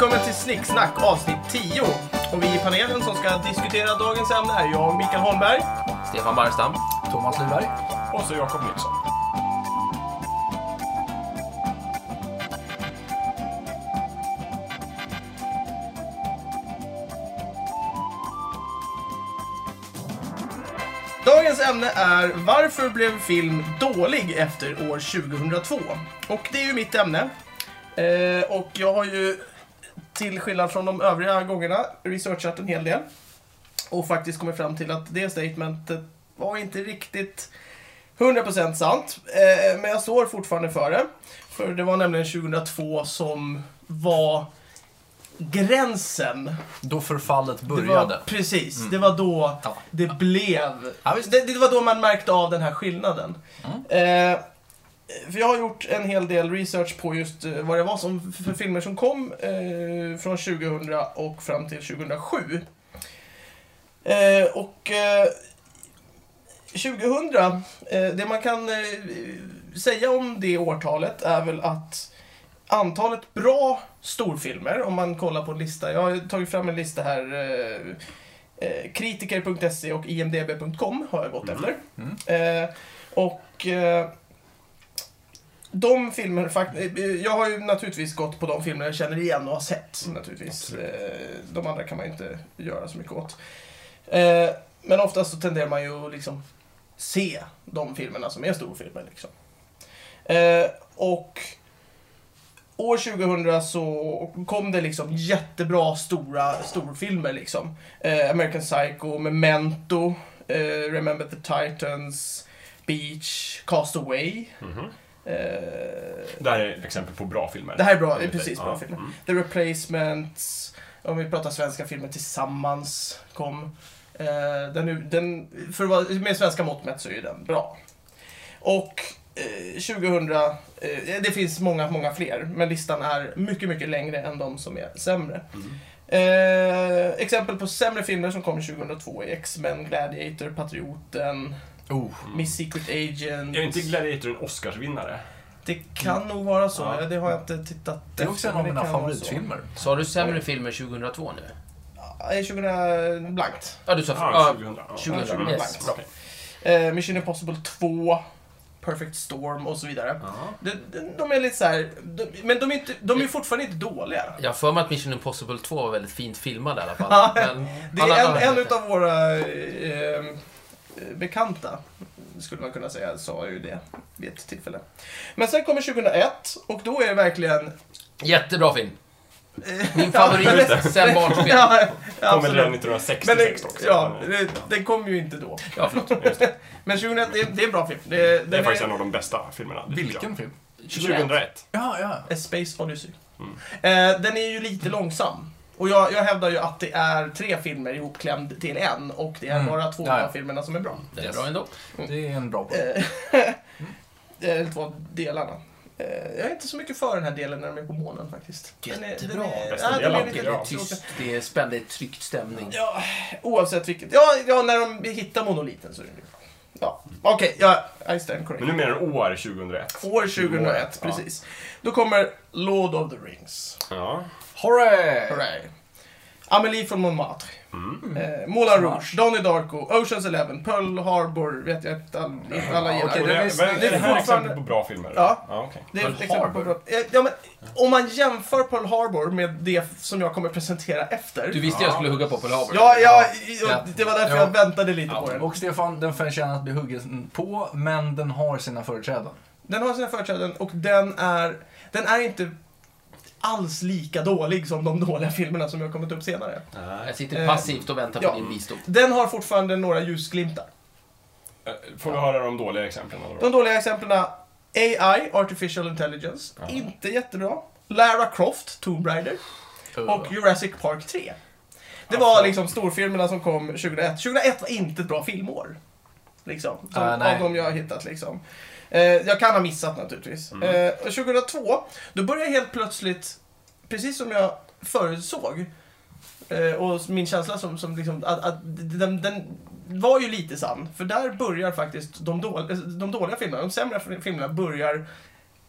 Välkommen till Snicksnack avsnitt 10. Och vi i panelen som ska diskutera dagens ämne är jag, Mikael Holmberg. Stefan Barstam. Thomas Lyberg. Och så Jakob Nilsson. Dagens ämne är Varför blev film dålig efter år 2002? Och det är ju mitt ämne. Eh, och jag har ju till skillnad från de övriga gångerna researchat en hel del. Och faktiskt kommit fram till att det statementet var inte riktigt 100% sant. Eh, men jag står fortfarande för det. För det var nämligen 2002 som var gränsen Då förfallet det började. var, precis, det var då Ja. det blev... Ja, det, det var då man märkte av den här skillnaden. Eh, för jag har gjort en hel del research på just eh, vad det var som, för filmer som kom eh, från 2000 och fram till 2007. Eh, och eh, 2000, eh, det man kan eh, säga om det årtalet är väl att antalet bra storfilmer, om man kollar på en lista. Jag har tagit fram en lista här. Kritiker.se och imdb.com har jag gått efter. Eh, och de filmer, fakt- eh, jag har ju naturligtvis gått på de filmer jag känner igen och har sett. naturligtvis. Eh, de andra kan man ju inte göra så mycket åt. Eh, men oftast så tenderar man ju att liksom se de filmerna som är storfilmer. Liksom. Och år 2000 så kom det liksom jättebra stora storfilmer liksom. American Psycho, Memento, Remember the Titans, Beach, Cast Away. Eh, Det här är exempel på bra filmer. det här är bra, det är precis bra Ja, filmer. mm. The Replacements, om vi pratar svenska filmer, Tillsammans kom. Eh, den, den, för att vara, med svenska mått mätt så är den bra. Och eh, 2000, eh, det finns många, många fler, men listan är mycket, mycket längre än de som är sämre. Eh, exempel på sämre filmer som kom 2002 är X-Men, Gladiator, Patrioten, Oh. Miss Secret Agent. Är inte Gladiator en Oscarsvinnare? Det kan nog vara så, Ja. det har jag inte tittat Det är också en av mina favoritfilmer. Sa du sämre filmer 2002 nu? Ja, 2000 blankt. Ja, du sa... Ja, Ja, 2000. Ja. 2000. 2000 Yes. blankt. Eh, Mission Impossible 2, Perfect Storm och så vidare. Ja. De, de, de är lite så här, de, men de är, inte, de är fortfarande inte dåliga. Jag har för mig att Mission Impossible 2 var väldigt fint filmad i alla fall. Det alla är andra- en, en utav våra eh, bekanta, skulle man kunna säga, sa ju det vid ett tillfälle. Men sen kommer 2001 och då är det verkligen... Jättebra film. eh, Min favorit sen barnsben. ja, Kommer redan absolut. Men 1966 det, också. ja, det, den kom ju inte då. Ja, förlåt. Men 2001, det, det är en bra film. Det, Det den är faktiskt en av de bästa filmerna. Vilken film? jag. 2001. Ja, ja. A Space Odyssey. Mm. Eh, den är ju lite långsam. Och jag, jag hävdar ju att det är tre filmer ihopklämd till en och det är Mm. bara två ja. av filmerna som är bra. Den är bra ändå. Det är en bra poäng. Eh, Eller två delarna. Eh, jag är inte så mycket för den här delen när de är på månen faktiskt. Den är, Jättebra. är, Bästa ja, den delen, är lite tycker jag. tråkig. Tyst, det är spännande, det är tryckt stämning. Ja, oavsett vilket. Ja, ja, när de hittar monoliten så är det bra. Ja, okej, ja, I stand correct. Men nu menar du år 2001. År 2001, Ja. precis. Då kommer Lord of the Rings. Ja. Hurray! Hurray. Amelie från Montmartre. Mm. Eh, Moulin Rouge, Donnie Darko, Oceans Eleven, Pearl Harbor, vet jag inte all, inte alla gillar. Och det det, är- men, det är är det här fortfarande- exempel på bra filmer? Ja. ja okej. Det är Pearl ett exempel på Harbor. bra. Eh, Ja, men, om man jämför Pearl Harbor med det som jag kommer presentera efter. Du visste jag skulle hugga på Pearl Harbor. Ja, ja, Ja. det var därför Ja. jag väntade lite på den. Och Stefan, den förtjänar att bli huggen på, men den har sina företräden. Den har sina företräden och den är, den är inte alls lika dålig som de dåliga filmerna som jag kommit upp senare. Jag sitter passivt och väntar på ja. din visdom. Den har fortfarande några ljusglimtar. Eh, Får vi höra de dåliga exemplen? då? De dåliga exemplen AI, Artificial Intelligence, Ja. inte jättebra. Lara Croft, Tomb Raider och Jurassic Park 3. Det var Alltså- liksom storfilmerna som kom 2001. 2001 var inte ett bra filmår. Liksom. Som, Ah, av de jag har hittat liksom. Eh, jag kan ha missat naturligtvis. Mm. Eh, 2002, då började helt plötsligt, precis som jag förutsåg, eh, och min känsla som, som liksom, att, att den, den var ju lite sann. För där börjar faktiskt de, dåliga, de dåliga filmerna, de sämre filmerna börjar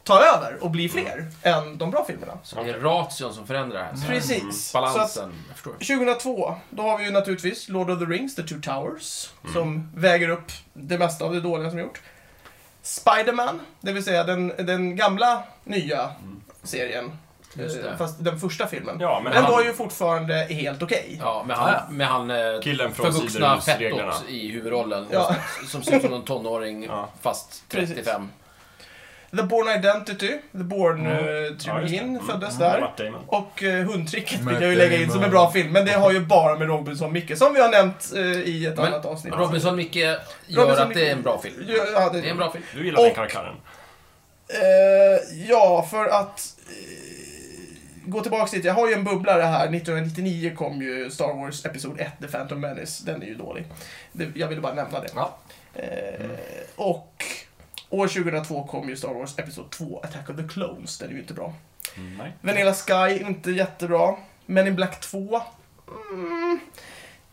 ta över och bli fler än de bra filmerna. Så det är ration som förändrar här. Så Precis. Så att Balansen. Jag förstår. 2002, då har vi ju naturligtvis Lord of the Rings, The Two Towers, Mm. som väger upp det mesta av det dåliga som gjort. Spider-Man, det vill säga den, den gamla, nya serien. Just Eh. Fast den första filmen. Ja, men den han- var ju fortfarande helt okej. Ja, med Ja, ja. han, med han eh, Killen från förvuxna fettot i huvudrollen. Ja. Som ser ut som en tonåring, Ja. fast Precis. 35. The Born Identity, The Mm. Born-trilogin Ja, föddes Mm, där. Matt Damon. Och uh, Hundtricket vill jag ju lägga in som en bra film, men det har ju bara med Robinson Micke, som vi har nämnt eh, i ett Men annat avsnitt. Robinson Micke gör Robinson att det är en bra film. Ja, det, Det är en bra film. Du gillar den Och- karaktären. Eh, ja, för att eh, gå tillbaka dit. Jag har ju en bubblare här. 1999 kom ju Star Wars Episod 1, The Phantom Menace. Den är ju dålig. Jag ville bara nämna det. Ja. Eh, Och år 2002 kom ju Star Wars Episod 2, Attack of the Clones. Den är ju inte bra. Mm, nej. Vanilla Sky, inte jättebra. Men in Black 2. Mm.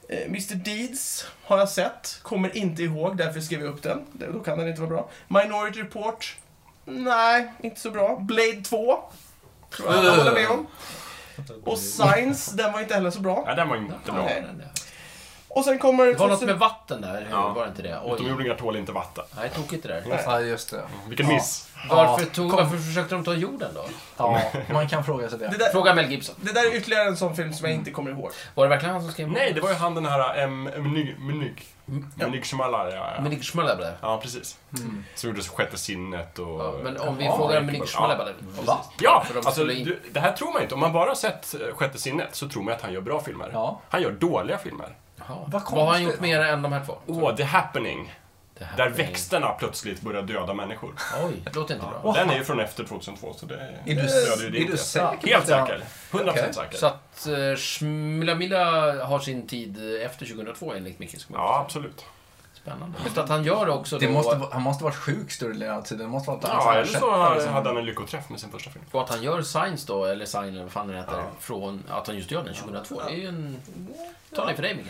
Eh, Mr Deeds har jag sett. Kommer inte ihåg, därför skrev jag upp den. Då kan den inte vara bra. Minority Report. Nej, inte så bra. Blade 2. Tror jag alla håller med om. Och Science, den var inte heller så bra. Nej, den var inte bra. Nej. Och sen kommer... Det var något 2000 med vatten där, Ja. var det inte det? Oj. Utomjordingar tål inte vatten. Nej, tokigt det där. Nej. Ja, just det. Vilken Ja. miss. Varför, tog, varför försökte de ta jorden då? Ja, man kan fråga sig Det det. där, Fråga Mel Gibson. det där är ytterligare en sån film som jag inte kommer ihåg. Var det verkligen han som skrev Nej, det var ju han den här M. Menyg. Menyg. Ja. Menyg Shyamalan, ja, Schmalabla. Ja, precis. Mm. Som gjorde Sjätte sinnet och... Ja, men om vi Ja, frågar ja, Menig ja. Ja, alltså skulle in- du, det här tror man inte. Om man bara har sett eh, Sjätte sinnet så tror man att han gör bra filmer. Ja. Han gör dåliga filmer. Vad Vad har han gjort mer än de här två? Åh, The Happening. Där är- växterna plötsligt börjar döda människor. Oj, det låter inte bra. Åh, Den är ju från efter 2002, så det Är du, stödjer ju det är inte. du säker? Helt säker. 100% Okej. säker. Så att uh, Schmilla Milla har sin tid efter 2002 enligt Micke. Ska man Ja, absolut. Spännande. Just att han gör också Det då, måste, vara- han måste varit sjuk större delen av tiden. Det måste han Ja, eller så hade han en lyckoträff med sin första film. och att han gör Signs då, eller Sign eller vad fan den heter, Ja. från att han just gör den 2002. Det är ju en... Talar för dig Micke.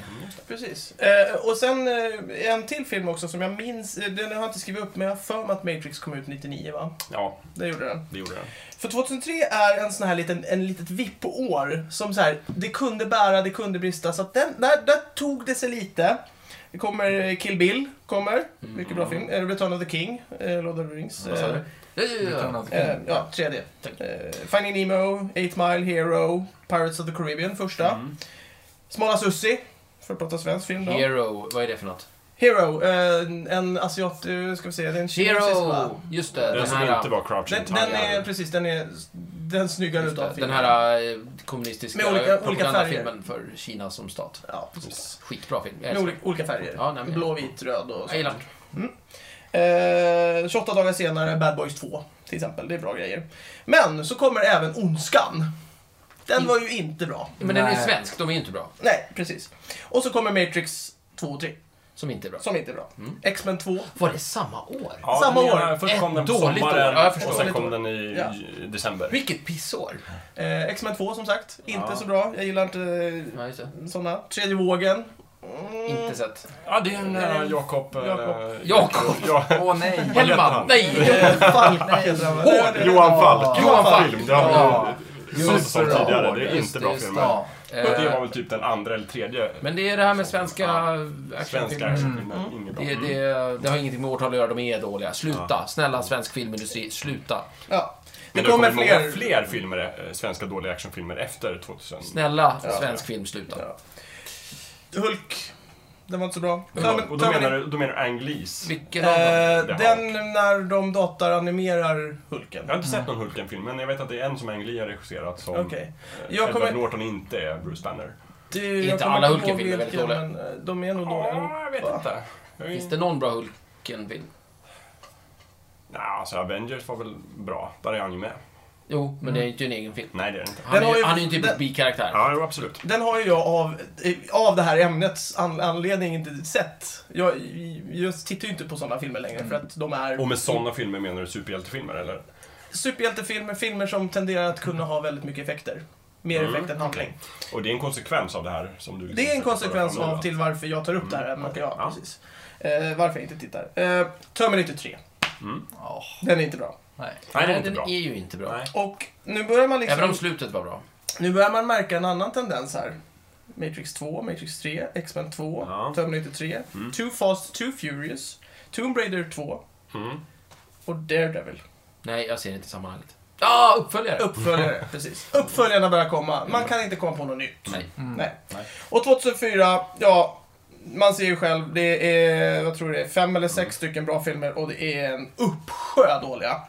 Precis. Eh, och sen eh, en till film också som jag minns, eh, den har jag inte skrivit upp, men jag har för mig att Matrix kom ut 99 va? Ja, Det gjorde den. det gjorde den. För 2003 är en sån här liten, en litet vipp-år som så här, det kunde bära, det kunde brista. Så att den, där, där tog det sig lite. Det kommer eh, Kill Bill, kommer. Mycket bra film. Eh, Return of the King, eh, Lord of the Rings. Vad sa Eh, du? Ja, ja, ja. eh, King. ja, tredje. Eh, Finding Nemo, Eight Mile, Hero, Pirates of the Caribbean, första. Mm. Smala Sussi, för att prata svensk film då. Hero, vad är det för något? Hero, eh, en asiat, eh, ska vi se, det är en kinesisk va? Hero! Just det, Den den som här... inte var Crouching Den, den är, Tiger. precis, den är den snyggare just utav det, den filmen. här eh, kommunistiska Med olika- olika propagandafilmen för Kina som stat. Ja, precis. Skitbra film. Jag Med älskar olika, olika färger. Ja, nej, men- Blå, vit, röd och Jag gillar sånt. Eh, 28 dagar senare, Bad Boys 2, till exempel. Det är bra grejer. Men så kommer även Ondskan. Den var ju inte bra. Men den är Nej. svensk, de är inte bra. Nej, precis. Och så kommer Matrix 2 och 3, Som inte är bra. som inte är bra. Mm. X-Men 2. Var det samma år? Ja, Samma år. ena- Först kom Ett den på dåligt år. sommaren Ja, och sen kom den i Ja. december. Vilket pissår. Eh, X-Men 2 som sagt, inte Ja. så bra. Jag gillar inte Ja, just det. eh, såna. Tredje vågen. Mm. Inte sett. Ja, det är den där Eh, Jakob... Jakob. Ja, Åh nej! Hellman! Nej! Eh, Falk. Johan Falk. Johan Falk. Film. Det har Ja. vi pratat om Super tidigare. hård, Det är just inte det, bra just filmer. Ja. Och det var Eh, väl typ den andra eller tredje Men det är det här med svenska Ja. actionfilmer. svenska actionfilmer. Mm. Inget bra. Det, det, det har ingenting med årtal att göra, de är dåliga. Sluta! Snälla svensk filmindustri, sluta! Ja. Men Det kommer många fler. fler filmer, eh, svenska dåliga actionfilmer efter 2000. Snälla Ja. svensk film, sluta. Ja. Hulk. Den var inte så bra. Och Termin- och då menar du, då menar du Ang Lees? Vilken? Eh, den när de datoranimerar Hulken. Jag har inte sett någon Hulken-film, men jag vet att det är en som Ang Lee har regisserat som Okej. eh, Jag Edward kommer- Norton inte är Bruce Banner. Det, Inte alla Hulken-filmer är väldigt dåliga. men, eh, De är nog dåliga. Ja, jag vet Va? inte. Jag är- Finns det någon bra Hulken-film? Nej, alltså Avengers var väl bra. Där är han ju med. Jo, men det är inte en egen film. Nej, det är det inte. Han Den är, har ju- ju- han är ju en typ den- bikaraktär. Ja, jo, absolut. Den har ju jag av, eh, av det här ämnets an, anledning inte sett. Jag, jag tittar ju inte på sådana filmer längre för att de är Och med sådana filmer menar du superhjältefilmer, eller? superhjältefilmer, filmer som tenderar att kunna ha väldigt mycket effekter. Mer Mm, effekt än handling. Och det är en konsekvens av det här som du liksom Det är en försöker konsekvens av till varför jag tar upp det här Mm, ämnet. okej. Ja, Ja. precis. Eh, varför jag inte tittar. Eh, Terminator 3. Mm. Ja. Den är inte bra. Nej. Nej, det är inte den bra. är ju inte bra. Och nu börjar man liksom... Även om slutet var bra. Nu börjar man märka en annan tendens här. Matrix 2, Matrix 3, X-Men 2, Ja. Terminator 3, Mm. Too Fast, Too Furious, Tomb Raider 2 Mm. och Daredevil. Nej, jag ser inte sammanhanget. Ja, uppföljare! Uppföljare, precis. Uppföljarna börjar komma. Man kan inte komma på något nytt. Nej. Mm. Nej. Nej. Och 2004, ja, man ser ju själv, det är, vad tror du det är, fem eller sex stycken bra filmer och det är en uppsjö dåliga.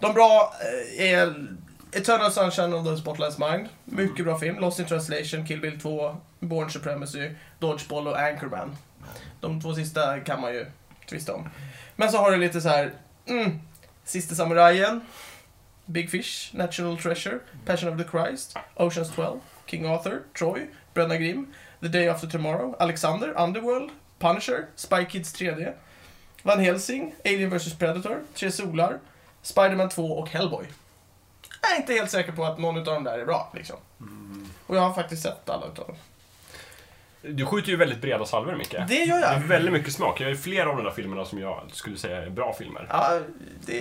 De bra eh, är Eternal Sunshine of the Spotless Mind, mycket bra film. Lost in Translation, Kill Bill 2, Born Supremacy, Dodgeball och Anchorman. De två sista kan man ju tvista om. Men så har du lite så här, mm, Sista Samurajen, Big Fish, National Treasure, Passion of the Christ, Oceans 12, King Arthur, Troy, Bröderna Grimm, The Day After Tomorrow, Alexander, Underworld, Punisher, Spy Kids 3D, Van Helsing, Alien vs Predator, Tre Solar, Spider-Man 2 och Hellboy. Jag är inte helt säker på att någon av dem där är bra, liksom. Och jag har faktiskt sett alla utav dem. Du skjuter ju väldigt breda salvor, Micke. Det gör Det är jag. väldigt mycket smak. Jag har ju flera av de där filmerna som jag skulle säga är bra filmer. Ja, det...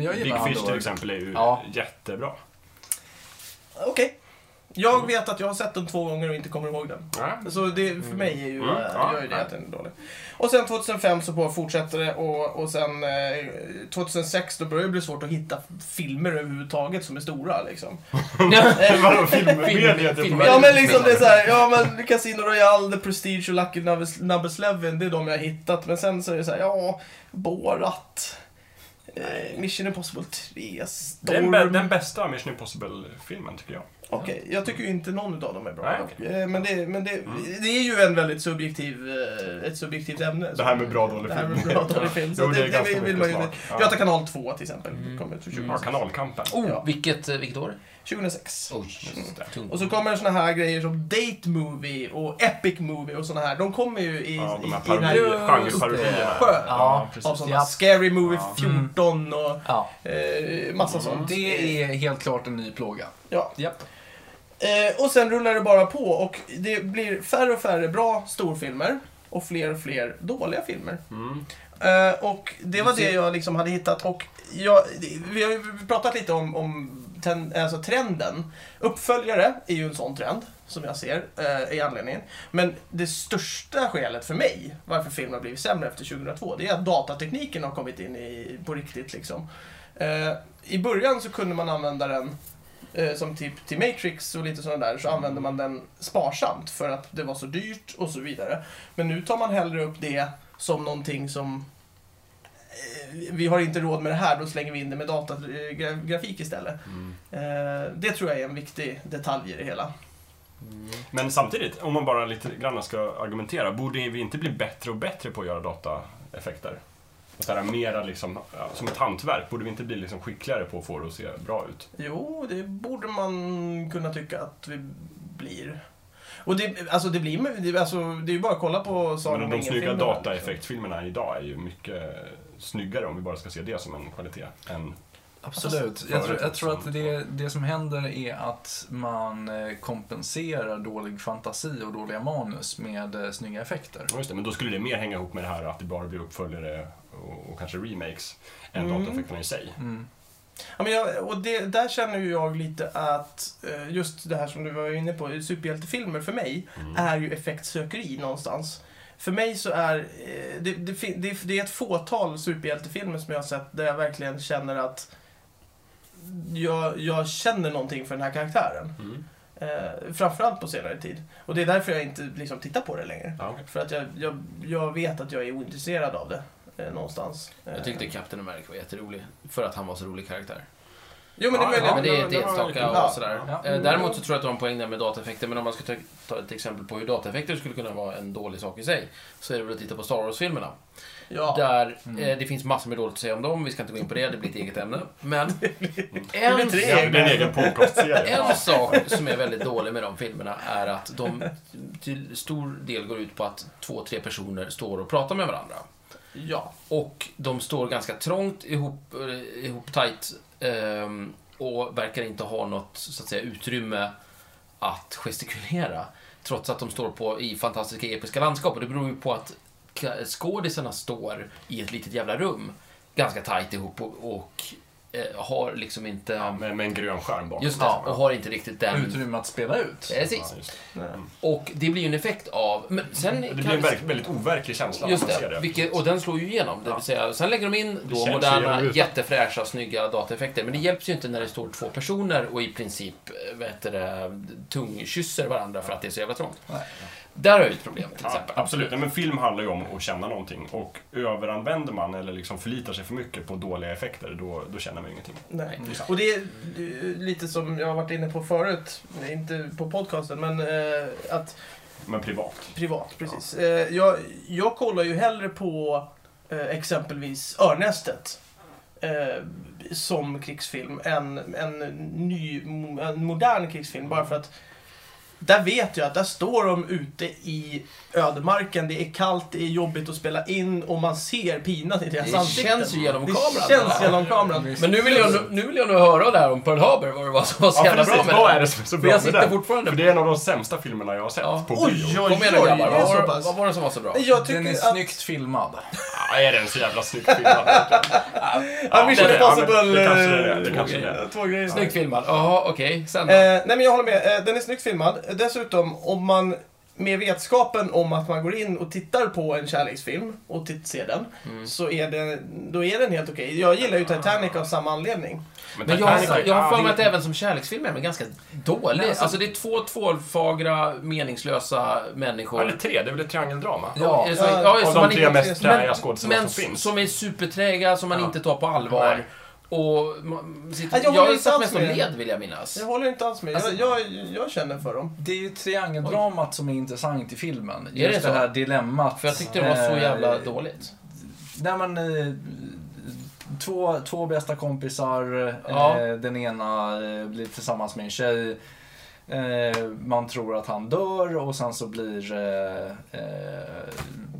Jag Big Fish till exempel är ju Ja. jättebra. Okej. Jag vet att jag har sett den två gånger och inte kommer ihåg den. Ja. Så det för mig är ju, Mm, äh, ja, gör ju det ja. att den är dålig. Och sen 2005 så bara fortsätter det och, och sen eh, 2006 då börjar det bli svårt att hitta filmer överhuvudtaget som är stora liksom. Eh, Vadå, filmmediet? Film- Ja men liksom det är såhär, ja men Casino Royale, The Prestige och Lucky 11, det är de jag har hittat. Men sen så är det såhär, ja, Borat, eh, Mission Impossible 3, Storm. Den, den bästa Mission Impossible-filmen, tycker jag. Okej, jag tycker ju inte någon av dem är bra. Nej, okej. Eh, Men, det, men det, Mm. det är ju en väldigt subjektiv, eh, ett subjektivt ämne. Det här med bra dålig Det här film. med bra dålig film. Så Jo, det är det, vill man ju... Ja. Göta kanal 2 till exempel. Mm. Kommer ut för Ja, 2006. kanalkampen. Oh, Ja. vilket, eh, vilket år? 2006. Oj, Just det. tungt. Och så kommer såna här grejer som Date Movie och Epic Movie och såna här. De kommer ju i, Ja, de här genreparodierna. Ja, av precis. såna Ja. Scary Movie Ja. 14 och Ja, eh, massa sånt. det är helt klart en ny plåga. Ja. Japp. Eh, och sen rullar det bara på och det blir färre och färre bra storfilmer och fler och fler dåliga filmer. Mm. Eh, och det var det jag liksom hade hittat och jag, vi har ju pratat lite om, om ten, alltså trenden. Uppföljare är ju en sån trend som jag ser eh, i anledningen. Men det största skälet för mig varför film har blivit sämre efter 2002 det är att datatekniken har kommit in i, på riktigt. Liksom. Eh, I början så kunde man använda den eh, som typ till Matrix och lite sådana där så använde man den sparsamt för att det var så dyrt och så vidare. Men nu tar man hellre upp det som någonting som eh, vi har inte råd med det här, då slänger vi in det med datagrafik istället. Mm. Eh, Det tror jag är en viktig detalj i det hela. Men samtidigt, om man bara lite grann ska argumentera, borde vi inte bli bättre och bättre på att göra dataeffekter? Och så här, mera liksom, som ett hantverk, borde vi inte bli liksom skickligare på att få det att se bra ut? Jo, det borde man kunna tycka att vi blir. Och det, alltså det blir alltså, det är ju bara att kolla på Sagan Men om de snygga ringen-filmerna, dataeffektfilmerna idag är ju mycket snyggare om vi bara ska se det som en kvalitet. Än, Absolut. Jag tror, jag tror att det, det som händer är att man eh, kompenserar dålig fantasi och dåliga manus med eh, snygga effekter. Ja, just det, men då skulle det mer hänga ihop med det här att det bara blir uppföljare och, och kanske remakes än Mm. dataeffekterna i sig. Mm. Ja, men jag, och det, där känner ju jag lite att eh, just det här som du var inne på, superhjältefilmer för mig Mm. är ju effektsökeri någonstans. För mig så är det, det, det, det är ett fåtal superhjältefilmer som jag har sett där jag verkligen känner att jag, jag känner någonting för den här karaktären. Mm. Eh, framförallt på senare tid. Och det är därför jag inte liksom tittar på det längre. Ja. För att jag, jag, jag vet att jag är ointresserad av det. Eh, någonstans. Eh, Jag tyckte Captain America var jätterolig. För att han var så rolig karaktär. Jo men det är Ja, möjligt. Ja, men det är ett enstaka och sådär. Ja. Eh, Däremot så tror jag att du har en poäng där med dataeffekter, men om man ska ta, ta ett exempel på hur dataeffekter skulle kunna vara en dålig sak i sig, så är det väl att titta på Star Wars-filmerna. Ja. Där Mm. eh, det finns massor med dåligt att säga om dem, vi ska inte gå in på det, det blir ett eget ämne. Men en, en egen podcastserie. en sak som är väldigt dålig med de filmerna är att de till stor del går ut på att två, tre personer står och pratar med varandra. Ja. Och de står ganska trångt ihop, eh, ihop tight Ehm, och verkar inte ha något så att säga, utrymme att gestikulera. Trots att de står på, i fantastiska episka landskap. Och det beror ju på att skådisarna står i ett litet jävla rum ganska tajt ihop och, och har liksom inte... Ja, med, med en grön skärm bakom. Just det, Ja. och har inte riktigt den... Utrymme att spela ut. Precis. Ja, det. Nej. Och det blir ju en effekt av... Men sen Det blir en vi- väldigt, overklig känsla Just det, det. vilket, och den slår ju igenom. Det vill säga, sen lägger de in då moderna, jättefräscha, snygga dataeffekter. Men det hjälps ju inte när det står två personer och i princip eh, vad heter det, tungkysser varandra för att det är så jävla trångt. Nej. Där har jag ett problem till Ja, exempel. absolut. Nej, men film handlar ju om att känna någonting. Och överanvänder man eller liksom förlitar sig för mycket på dåliga effekter, då, då känner man ju ingenting. Nej. Mm. Och det är lite som jag har varit inne på förut, inte på podcasten, men eh, att Men privat. privat, precis. Eh, jag, jag kollar ju hellre på eh, exempelvis Örnästet eh, som krigsfilm än en ny, en modern krigsfilm. Bara för att där vet jag att där står de ute i ödemarken, det är kallt, det är jobbigt att spela in och man ser pinan i deras Det ansikten. känns ju genom det kameran. känns genom kameran. Men nu vill, jag, nu vill jag nog höra där om Pearl Harbor, vad det var som var så Ja, jävla för bra med vad är det som är så bra jag med sitter den? fortfarande... För det är en av de sämsta filmerna jag har sett Ja. på Oj, bio. oj, Kom igen nu oj, grabbar, det är vad, var- vad var det som var så bra? Jag Den är att... snyggt filmad. Ja, är den så jävla snyggt filmad? verkligen? Ja, Mission det det. Ja, men Impossible... det kanske det är. eh, Det kanske det är. Två grejer. Snyggt filmad. Jaha, okej. Sen då? Eh, nej men jag håller med, eh, den är snyggt filmad. Dessutom, om man med vetskapen om att man går in och tittar på en kärleksfilm och ser den, Mm. så är den, då är den helt okej. Jag gillar ju Titanic av samma anledning. Men jag, Titanic har- jag har för ja, mig att det- även som kärleksfilm är den ganska dålig. Nej, alltså, alltså- det är två tvålfagra, meningslösa människor. Eller tre, det är väl ett triangeldrama? Ja. Så- Ja, ja, Av som de man tre inte- mest men- träiga skådespelarna Men som finns. som är superträiga, som man Ja. inte tar på allvar. Nej. Och man sitter, Ja, jag jag satt mest och led, vill jag minnas. Jag håller inte alls med. Alltså- jag, jag, jag känner för dem. Det är ju triangeldramat som är intressant i filmen. Är det Just det, så? här dilemmat. För jag tyckte det var så eh, jävla dåligt. Nej men, eh, två, två bästa kompisar. Ja. Eh, den ena eh, blir tillsammans med en tjej. Eh, man tror att han dör och sen så blir eh, eh,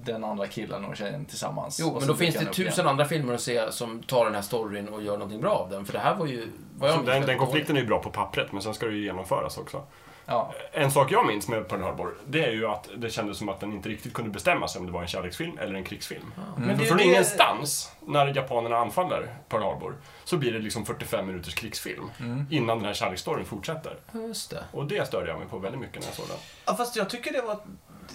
den andra killen och tjejen tillsammans. Jo, men då finns det tusen igen. andra filmer att se som tar den här storyn och gör någonting bra av den. För det här var ju... Vad jag Så den, den konflikten är ju bra på pappret, men sen ska det ju genomföras också. Ja. En sak jag minns med Pearl Harbor, det är ju att det kändes som att den inte riktigt kunde bestämma sig om det var en kärleksfilm eller en krigsfilm. Mm. Men är Från det- ingenstans, när japanerna anfaller Pearl Harbor, så blir det liksom 45 minuters krigsfilm Mm. innan den här kärleksstoryn fortsätter. Just det. Och det störde jag mig på väldigt mycket när jag såg den. Ja, fast jag tycker det var...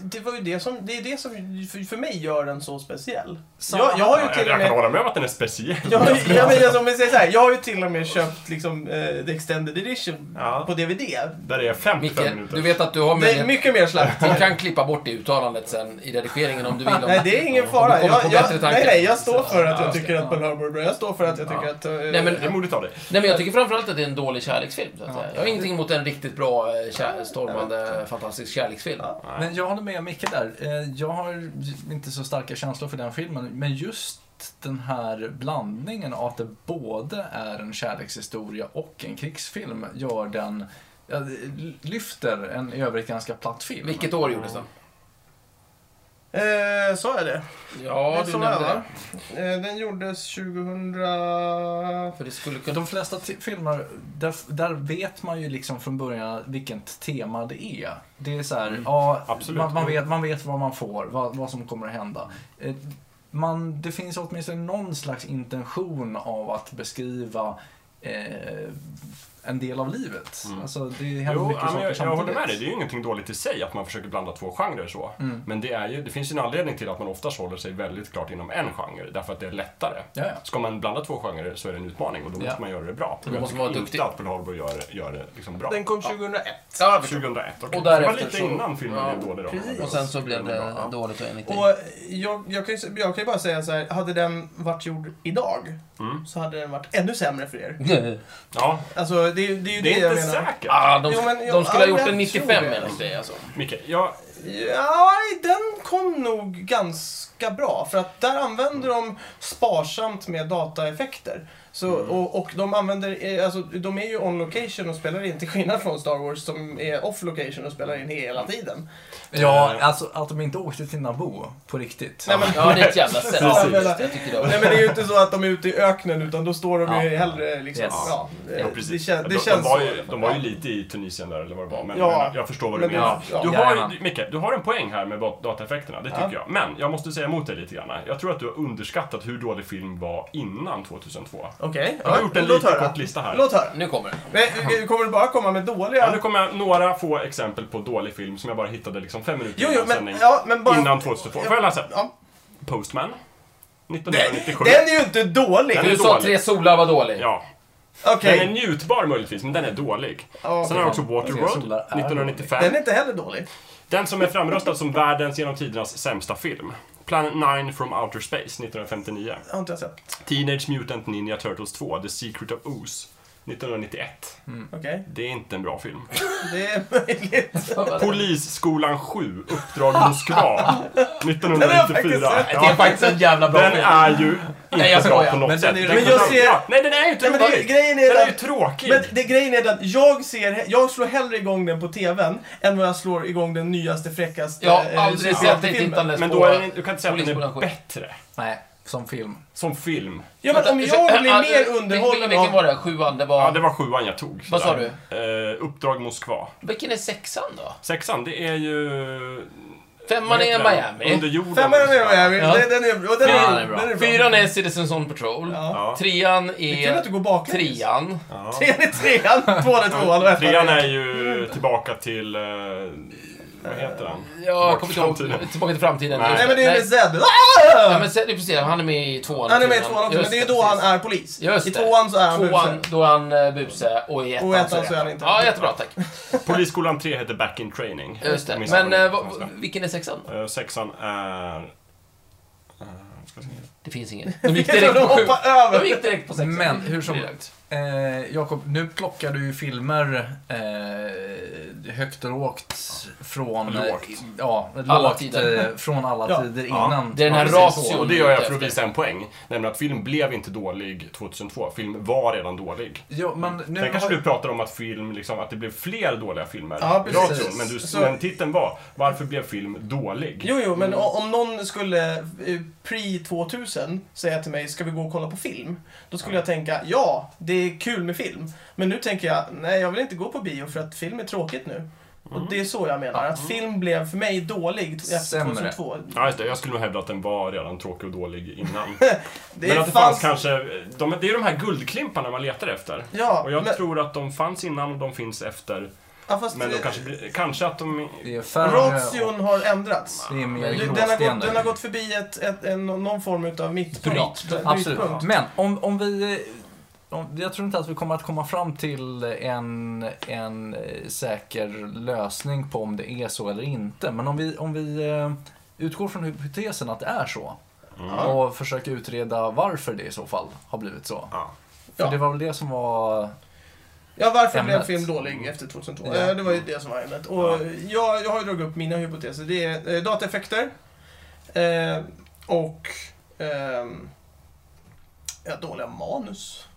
Det var ju det som, det är det som för, för mig gör den så speciell. Samma Jag, jag har ju Jag, till jag kan med... hålla med om att den är speciell. Jag, har ju- jag, men, alltså, om vi säger så här, jag har ju till och med köpt liksom, eh, the extended edition Ja. på DVD. Där det är 55 Micke, minuter. du vet att du har Det är möjlighet... mycket mer slakt. Du kan klippa bort det uttalandet sen i redigeringen om du vill. Om, Nej, det är ingen fara. Jag, jag, nej, nej, jag står för att Ja, jag tycker att Pearl Harbor är bra. Jag står för att jag tycker att... eh, Nej, men- Det är modigt av dig. Nej, men jag tycker framförallt att det är en dålig kärleksfilm. Så att Ja. säga. Jag har ingenting emot en riktigt bra, eh, kär, stormande, fantastisk kärleksfilm. Men jag håller med Micke där. Eh, jag har inte så starka känslor för den filmen, men just den här blandningen av att det både är en kärlekshistoria och en krigsfilm gör den lyfter en i övrigt ganska platt film. Vilket år gjordes den? Eh, sa jag det? Ja, det du nämnde det. Eh, den gjordes 2000... För det skulle kunna... De flesta t- filmer, där, där vet man ju liksom från början vilket tema det är. Det är så här, Mm. ja, Absolut. man, man, vet, man vet vad man får, vad, vad som kommer att hända. Eh, Man, det finns åtminstone någon slags intention av att beskriva eh, en del av livet. Mm. Alltså, det händer Jo, mycket saker jag, jag samtidigt. håller med dig. Det är ju ingenting dåligt i sig att man försöker blanda två genrer så. Mm. Men det, är ju, det finns ju en anledning till att man oftast håller sig väldigt klart inom en genre, därför att det är lättare. Ja, ja. Ska man blanda två genrer så är det en utmaning och då måste Ja. man göra det bra. Då Jag måste man vara inte duktig. att Pearl Harbor gör, gör det liksom bra. Den kom 2001. Ja, 2001, okej. Och det var lite så- innan filmen ja, blev dålig då. precis. Och sen så blev det dåligt och enligt. Och jag, jag, kan ju, jag kan ju bara säga så här, hade den varit gjord idag Mm. så hade den varit ännu sämre för er. Ja, Alltså, det, är- det är ju det, det är jag inte menar. säkert. Ah, de, Jo, men jag- de skulle ha gjort jag en 95 tror det. enligt dig alltså. Micke, jag, Ja, den kom nog ganska bra. För att där använder de sparsamt med dataeffekter. Så, Mm. och, och de använder, eh, alltså de är ju on location och spelar in till skillnad från Star Wars som är off location och spelar in hela tiden. Ja, Eh. alltså att de inte åkte till Naboo på riktigt. Nej, men, Ja, det är ett jävla sätt. Precis. Ja, jag tycker det var... Nej men det är ju inte så att de är ute i öknen utan då står de ju Ja. hellre liksom, Yes. ja. Ja, eh, precis. Det, kän, det de, känns de, var ju, de var ju lite i Tunisien där, eller vad det var. Men, Ja. men jag förstår vad du Men menar. ja. Du har, ju- Micke, du har en poäng här med dat- dataeffekterna, det tycker Ja. jag. Men jag måste säga emot dig lite grann. Jag tror att du har underskattat hur dålig film var innan 2002. Okej. Jag har gjort en låt liten höra. kort lista här. Låt höra. Nu kommer det. Men, eh, kommer du bara komma med Ja, dåliga? nu kommer jag några få exempel på dålig film som jag bara hittade liksom fem minuter Jo, jo, innan men, sändning. ja, men bara... Innan 2002. Får jag läsa? Ja. Postman. Den, 1997. den är ju inte dålig! Den är Du sa dålig. Tre solar var dålig. Ja. Okej. Den är njutbar möjligtvis, men den är dålig. Ja, Sen har jag också Waterworld, solar är 1995. Den är inte heller dålig. Den som är framröstad som världens genom tidernas sämsta film. Planet 9 from Outer Space, 1959. Jag har inte sett. Teenage Mutant Ninja Turtles 2, The Secret of Ooze, 1991. Okej. Det är inte en bra film. Det är möjligt. Polisskolan 7, Uppdrag Moskva, Den har jag faktiskt 1994. sett. Det är faktiskt en jävla bra Den film. är ju inte Nej, jag bra på något Men sätt. den är- Den Men jag ser- ja, Nej, den är ju inte rolig. grejen är Den är den... ju tråkig. Men det, grejen är den, jag ser, jag slår hellre igång den på TVn än vad jag slår igång den nyaste, fräckaste Jag har eh, aldrig sett ett filmen. Men då är den, du kan inte säga att den är 7. bättre Nej, som film. som film. Ja, men om jag blir mer underhållen Vilken var det? Sjuan? Det var... Ja, det var sjuan jag tog. Vad sa Sådär. Eh, Uppdrag Moskva. Vilken är sexan då? Sexan, det är ju... Femman är Miami. Under jorden. Femman är Miami, Ja. den, den är, Ja, är, den är bra. Den är bra. Fyran är Citizens on Patrol. Ja. Trean Det är kul att är du går baklänges. trean. Ja. Trean är trean, tvåan är tvåan Trean är ju tillbaka till... Eh, vad heter den? Jag kommer inte ihåg. Framtiden. Tillbaka till framtiden. Nej. Nej men det är Nej. med Zed. Ja, Ah! men är precis, han är med i tvåan. Han är med i tvåan också, men det är då precis. han är polis. Just I tvåan så är han Tvåan, buse. då är han uh, buse och i ettan, Och ettan så är han inte. Ja, jättebra, tack. Polisskolan 3 heter Back in Training. Just det. Men eh, det vilken är sexan? Eh, Sexan är... eh, se. Det finns ingen. De gick direkt de på sju. över. De gick direkt på sexan. Men hur som- lugnt. Eh, Jakob, nu plockar du ju filmer eh, högt och lågt från... Lågt. Ja, Alla lågt tider. eh, från alla Ja. tider Ja. innan. Det är den här Ja, ration. Och det gör jag för att visa en poäng. Nämligen att film blev inte dålig 2002. Film var redan dålig. Ja, men nu Sen kanske har- du pratar om att film, liksom, att det blev fler dåliga filmer. Ja, precis. men, du, Så- men titeln var Varför blev film dålig? Jo, jo, men o- om någon skulle eh, pre-2000 säga till mig, ska vi gå och kolla på film? Då skulle jag tänka, ja, det är kul med film. Men nu tänker jag, nej, jag vill inte gå på bio för att film är tråkigt nu. Och det är så jag menar, att film blev för mig dålig efter Sämre. 2002. Ja, just det. Jag skulle nog hävda att den var redan tråkig och dålig innan. Det men att det fanns kanske... De, det är de här guldklimparna man letar efter. Ja, Och jag men, tror att de fanns innan och de finns efter. Ja, fast Men de eh, kanske, blir- kanske att de... Det ration har ändrats. Det är mer Den har, gråsten gått, den har gått förbi ett, ett, en, någon form av mittpunkt. Bryt. Absolut. Men om, om vi... Om, jag tror inte att vi kommer att komma fram till en, en eh, säker lösning på om det är så eller inte. Men om vi, om vi eh, utgår från hypotesen att det är så Mm. och försöker utreda varför det i så fall har blivit så. Ja. För Ja. det var väl det som var... Ja, varför blev Ämnet. film dålig efter 2002? Ja. Eh, Det var ju det som var ämnet. Och Ja. jag, jag har ju dragit upp mina hypoteser. Det är eh, dataeffekter eh, och ehm, ja, dåliga manus.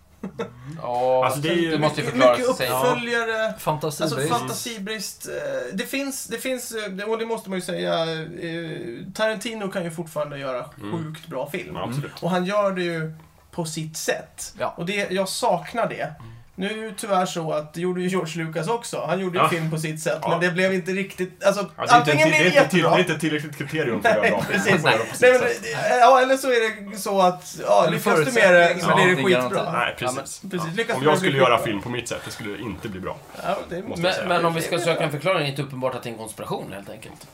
Ja, Alltså, det är ju du måste ju mycket, förklara mycket uppföljare. Fantasibrist. Alltså fantasibrist. eh, Det finns, det finns, eh, och det måste man ju säga, eh, Tarantino kan ju fortfarande göra Mm. sjukt bra film. Ja, absolut. Och han gör det ju på sitt sätt. Ja. Och det, jag saknar det. Nu är det ju tyvärr så att det gjorde ju George Lucas också. Han gjorde ju Ja. film på sitt sätt, Ja. men det blev inte riktigt... Alltså, det, inte, antingen det, är blir det inte, till, det jättebra. är inte tillräckligt kriterium för att göra bra film. precis. Sitt Nej, men, det- ja, eller så är det så att, ja, Eller lyckas du med det så blir det ja, skitbra. Nej, Ja, precis. Precis, lyckas Om jag det skulle göra film på mitt sätt, det skulle inte bli bra. Ja, det Men, men om vi ska söka en förklaring, är det inte uppenbart att det är en konspiration helt enkelt?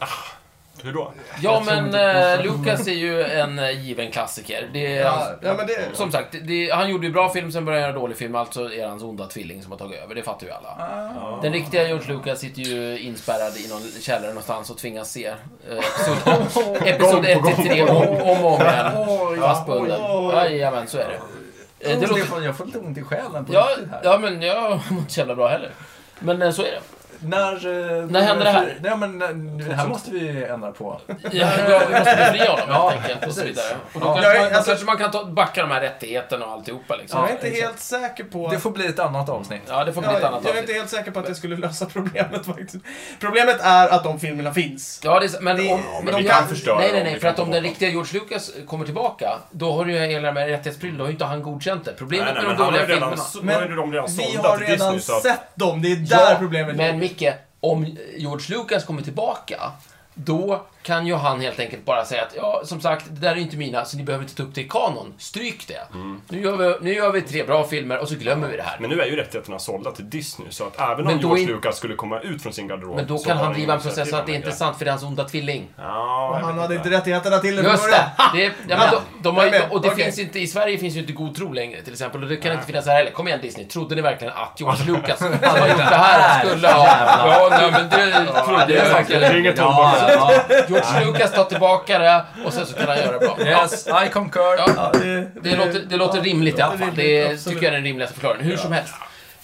Hur då? Ja, men eh. Lucas är ju en eh, given klassiker. Det är Ja, ja, men det... som sagt, det- han gjorde ju bra film, sen började han göra dålig film. Alltså är det hans onda tvilling som har tagit över. Det fattar ju alla. Ja. Den riktiga George Lucas sitter ju inspärrad i någon källare någonstans och tvingas se eh, episod, episod 1 till 3 om, och om igen. Fastbunden. Jajamän, så är det. Eh, det låter, jag får lite ont i själen på ja, riktigt här. ja, men jag mår inte så jävla bra heller. Men eh, så är det. När, eh, När händer det här? Nej, men eh, det här måste vi ändra på. Ja, vi måste befria honom Ja, helt enkelt. Och så vidare. Och då, Ja. kanske, är- man, alltså- kanske man kan ta, backa de här rättigheterna och alltihopa liksom. Jag är inte helt säker på... Det får bli ett annat avsnitt. Ja, det får bli Ja, ett annat jag är avsnitt. inte helt säker på att det skulle lösa problemet faktiskt. Problemet är att de filmerna finns. Ja, det är, men, Det- om, men om vi jag- kan förstöra Nej, nej, nej. För kan att om den riktiga George Lucas kommer tillbaka, då har du ju hela med rättighetsprylen, då har ju inte han godkänt det. Problemet Nej, nej, med men de dåliga filmerna... de redan Vi har redan sett dem, det är där problemet Men ligger. Micke, om George Lucas kommer tillbaka, då kan ju han helt enkelt bara säga att ja, som sagt, det där är inte mina, så ni behöver inte ta upp det i kanon. Stryk det. Nu, gör vi, nu gör vi tre bra filmer och så glömmer vi det här. Men nu är ju rättigheterna sålda till Disney, så att även Men om George är- Lucas skulle komma ut från sin garderob Men då så kan han driva en process initiativ att det är sant för det är hans onda tvilling. Ja, Och han hade inte. rättigheterna till det Just det! det är, ja, men de, de har, ju- och det Okej. finns inte, i Sverige finns ju inte god tro längre till exempel. Och det kan inte finnas här heller. Kom igen Disney, trodde ni verkligen att George Lucas, har gjort det här, skulle ha... Ja, nej men det trodde jag verkligen. Det är inget Ja, ja. George Lucas tar tillbaka det och sen så kan han göra det bra. Ja, Yes, I concur. Ja. Ja, det, det, låter, det låter rimligt i alla fall. Det Absolut. tycker jag är den rimligaste förklaringen. Hur som helst.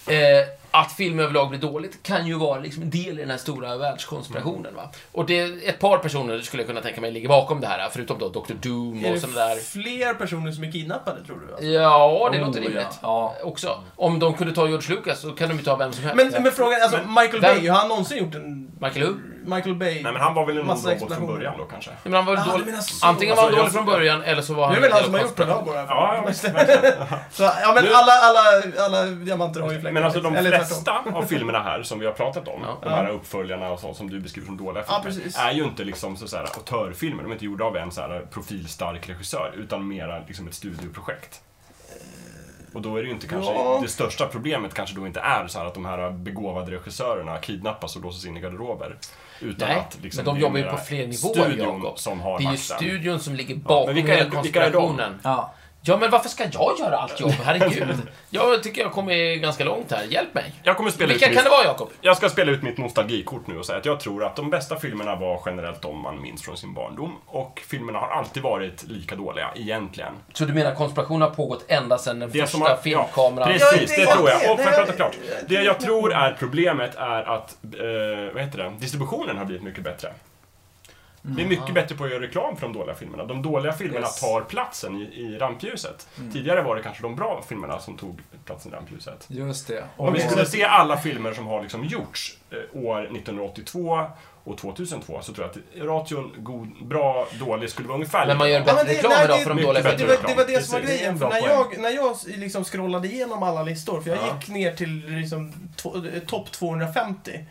Eh, att film överlag blir dåligt kan ju vara liksom en del i den här stora världskonspirationen. Va? Och det är ett par personer skulle jag kunna tänka mig ligger bakom det här, förutom då Dr. Doom Är och det sådana där. fler personer som är kidnappade, tror du? Alltså? Ja, det låter Oh, rimligt. Ja. Också. Om de kunde ta George Lucas så kan de ju ta vem som helst. Men, men frågan, alltså Michael Vem- Bay, har han någonsin gjort en... Michael Who? Michael Bay? Nej, men han var väl en robot från början då kanske? Men han var Ah, dålig. Antingen var han Alltså, dålig från början eller så var han Det är väl han som har gjort den här bara. Ja, ja. Så, ja men Nu- alla, alla, alla diamanter har ju fläckar. Men alltså de Eller tvärtom. flesta av filmerna här som vi har pratat om, Ja. de här uppföljarna och så, som du beskriver som dåliga Ja, filmer, precis. är ju inte liksom så, här, autörfilmer. De är inte gjorda av en så här, profilstark regissör, utan mera liksom ett studioprojekt. Och då är det ju inte kanske, Ja. det största problemet kanske då inte är så här att de här begåvade regissörerna kidnappas och låses in i garderober. Utan Nej, att liksom, men de jobbar ju på fler nivåer, Studion Jakob. som har Det är ju makten. studion som ligger bakom men vilka hela vilka är de? konspirationen. Ja. Ja, men varför ska jag göra allt jobb? Herregud. Jag tycker jag kommer ganska långt här. Hjälp mig. Jag kommer spela Vilka ut kan mitt, det vara, Jakob? Jag ska spela ut mitt nostalgikort nu och säga att jag tror att de bästa filmerna var generellt de man minns från sin barndom. Och filmerna har alltid varit lika dåliga, egentligen. Så du menar konspirationen har pågått ända sedan den Det första har- filmkameran... Ja, precis, det det- tror jag. det- Och jag det- prata klart? Det jag tror är problemet är att, eh, vad heter det, distributionen har blivit mycket bättre. Vi är mycket bättre på att göra reklam för de dåliga filmerna. De dåliga filmerna Yes. tar platsen i, i rampljuset. Tidigare var det kanske de bra filmerna som tog platsen i rampljuset. Just det. Om vi skulle se alla filmer som har liksom gjorts eh, år 1982 och 2002 så tror jag att ration god, bra, dålig skulle vara ungefär Men man gör likadan. Ja, bättre det- reklam nej, idag för de dåliga bättre Det filmerna. var, det var det som var Precis. grejen, för när jag, när jag liksom scrollade igenom alla listor, för jag Ja. gick ner till liksom to- eh, topp 250.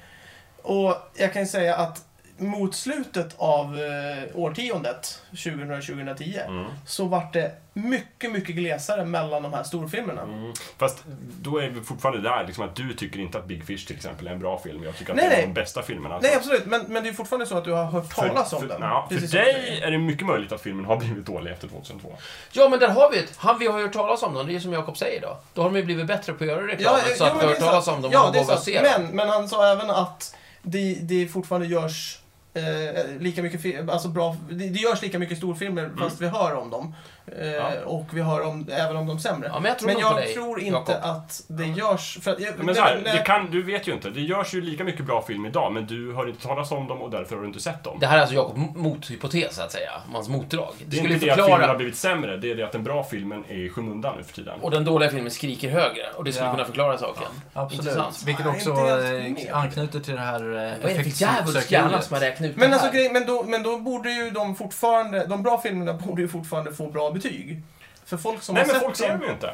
Och jag kan säga att mot slutet av eh, årtiondet, 2000-2010, Mm. så vart det mycket, mycket glesare mellan de här storfilmerna. Mm. Fast då är vi fortfarande där, liksom att du tycker inte att Big Fish till exempel är en bra film. Jag tycker att Nej, det är nej. de bästa filmerna. Nej, Så- absolut, men, men det är fortfarande så att du har hört talas om för, den. Ja, för dig är det mycket möjligt att filmen har blivit dålig efter 2002. Ja, men där har vi ett. Han vi har hört talas om dem. Det är som Jakob säger då. Då har de ju blivit bättre på att göra reklam. så jo, att vi har det hört talas om dem Ja, och det vågar sant. se Men, men han sa även att det, det fortfarande görs eh, lika mycket alltså bra, det, det görs lika mycket storfilmer fast vi hör om dem. Eh. Ja. Och vi hör om, även om de sämre. Ja, men jag tror men jag tror inte Jakob. att det görs... För att, jag, Men så här, det kan, du vet ju inte. Det görs ju lika mycket bra film idag, men du har inte talas om dem och därför har du inte sett dem. Det här är alltså Jakobs mothypotes, så att säga. Hans motdrag. Det Det är skulle inte det att filmen har blivit sämre, det är det att den bra filmen är i skymundan nu för tiden. Och den dåliga filmen skriker högre. Och det skulle Ja. kunna förklara saken. Absolut. Intressant. Vilket också eh, med. anknyter till det här eh, Vad är det för djävulsk hjärna som har räknat ut men, det alltså, här? grej, men, då, men då borde ju de fortfarande... De bra filmerna borde ju fortfarande få bra betyg. För folk som Nej, har men sett folk ser dem... ju inte.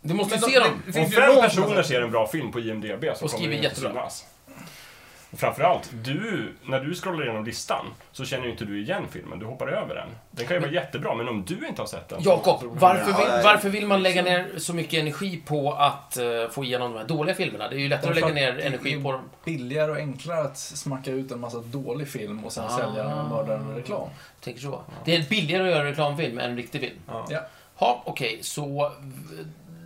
Du måste Men ju se de- dem. Om ju fem personer ser en bra film på IMDB så Och kommer skriver den inte jättebra. synas. Och framförallt, du, när du scrollar igenom listan så känner ju inte du igen filmen, du hoppar över den. Den kan ju vara jättebra, men om du inte har sett den... Jakob, varför vill, varför vill man lägga ner så mycket energi på att eh, få igenom de här dåliga filmerna? Det är ju lättare att lägga ner energi på dem. Billigare och enklare att smacka ut en massa dålig film och sen Ah. sälja den och mörda den med reklam. Tänker så. Det är billigare att göra en reklamfilm än en riktig film. Ja. Ja. Ja, okej, så...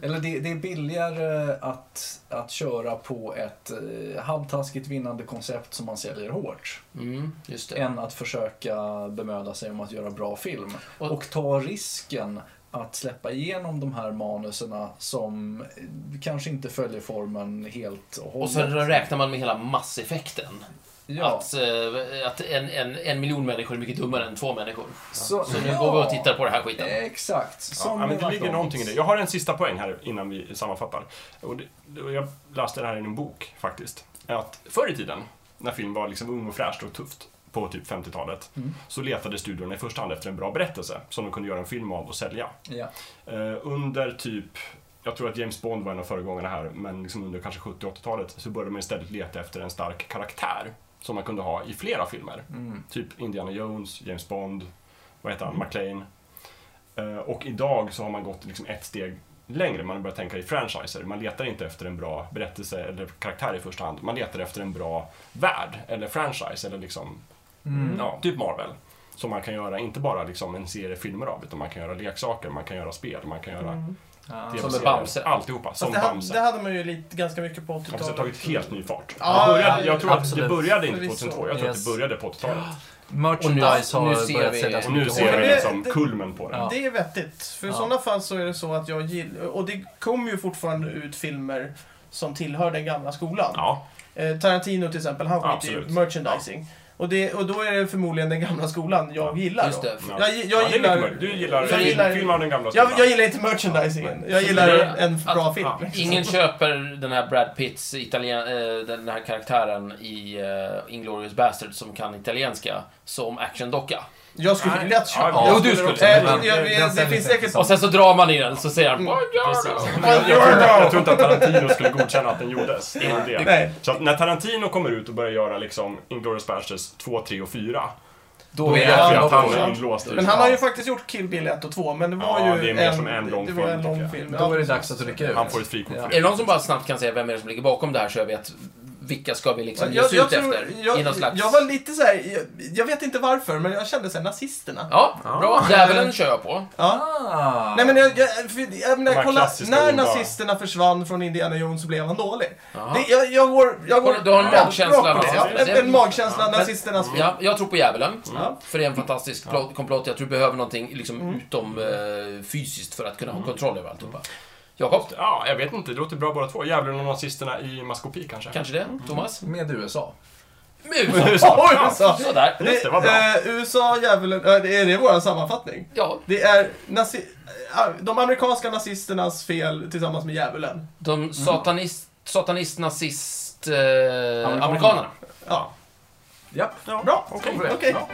Eller det, det är billigare att, att köra på ett eh, halvtaskigt vinnande koncept som man säljer hårt. Mm. Än att försöka bemöda sig om att göra bra film. Och- Och, ta risken att släppa igenom de här manuserna som kanske inte följer formen helt och hållet. Och så räknar man med hela masseffekten. Ja, Att, eh, att en, en, en miljon människor är mycket dummare än två människor. så, Så nu går vi och tittar på den här skiten. Exakt. Ja, men det ligger någonting i det. Jag har en sista poäng här innan vi sammanfattar. Och det, jag läste det här i en bok faktiskt. Att förr i tiden, när film var liksom ung och fräscht och tufft, på typ 50-talet, Mm. så letade studiorna i första hand efter en bra berättelse som de kunde göra en film av och sälja. Ja. Eh, under typ, jag tror att James Bond var en av föregångarna här, men liksom under kanske 70 80-talet så började man istället leta efter en stark karaktär. Som man kunde ha i flera filmer. Mm. Typ Indiana Jones, James Bond, vad heter han, McLean. Eh, och idag så har man gått liksom ett steg längre. Man har börjat tänka i franchiser. Man letar inte efter en bra berättelse eller karaktär i första hand. Man letar efter en bra värld eller franchise eller liksom, Mm. ja, typ Marvel. Som man kan göra, inte bara liksom en serie filmer av, utan man kan göra leksaker, man kan göra spel, man kan göra Mm. Ja. TV-serier. Som med Bamse. Alltihopa, som det, hade, Bamse. det hade man ju lite, ganska mycket på Bamse har 80-talet. tagit helt ny fart. Ja, det började, jag tror att absolut. det började inte Förvisso. 2002, jag tror Yes. att det började på 80-talet. Merchandise Och nu- har nu ser börjat vi- säljas Och nu ser vi det- liksom det- kulmen på det. Ja. Det är vettigt. För i Ja. sådana fall så är det så att jag gillar... Och det kommer ju fortfarande ut filmer som tillhör den gamla skolan. Ja, Eh, Tarantino till exempel, han skiter ju merchandising. Och, det, och då är det förmodligen den gamla skolan jag gillar Just då. det. ja. Jag, jag, ja, gillar... Du gillar, jag gillar- film av den gamla Jag, skolan. jag gillar inte merchandisingen. Jag gillar Det- en bra att- film. ja, liksom. Ingen köper den här Brad Pitts italien, eh, den här karaktären i uh, Inglourious Bastard som kan italienska som actiondocka. Jag skulle Nej. lätt köpa Ja, Jo, du skulle. Eh, men jag- jag- den Det finns säkert... Och sen så drar man i den så säger han Mm. Men jag, jag, tror inte, att Tarantino skulle godkänna att den gjordes. Det är det. Nej. Så när Tarantino kommer ut och börjar göra liksom Inglourious Basterds 2, 3 och 4. Då Då är är Ja, att han är inlåst Men han har ju faktiskt gjort Kill Bill 1 och 2, men det var Ja, ju det är mer som en lång det var film, en lång film. Då är det dags att rycka ut. Han får ett frikort Ja. för Är det. det någon som bara snabbt kan säga vem är det som ligger bakom det här så jag vet vilka ska vi liksom ge oss jag, ut tror, efter? jag, I någon slags... jag var lite så här, jag, jag vet inte varför, men jag kände såhär, nazisterna. Ja, bra. Djävulen kör jag på. Ja. Ah. Nej men jag, jag, för, jag menar, kolla, när nazisterna försvann från Indiana Jones så blev han dålig. Jaha. Det, jag, jag går, jag går Du har en magkänsla på det. Ja, en, en magkänsla, Ja, nazisternas fel. Ja, jag tror på djävulen. Ja. För det är en fantastisk plott, komplott. Jag tror du behöver någonting liksom Mm. utom eh, fysiskt för att kunna ha kontroll över alltihopa. Jakob, Ja, jag vet inte. Det låter bra båda två. Djävulen och nazisterna i maskopi kanske. kanske det? Thomas? Med USA. Mus! Oj, USA. Sådär. Just det, vad bra. Eh, USA, djävulen, eh, det är det vår sammanfattning? Ja, Det är nazi, eh, de amerikanska nazisternas fel tillsammans med djävulen. de satanist, satanist nazist, eh, amerikanerna. Ja, Japp. bra. Okej. Okej, bra.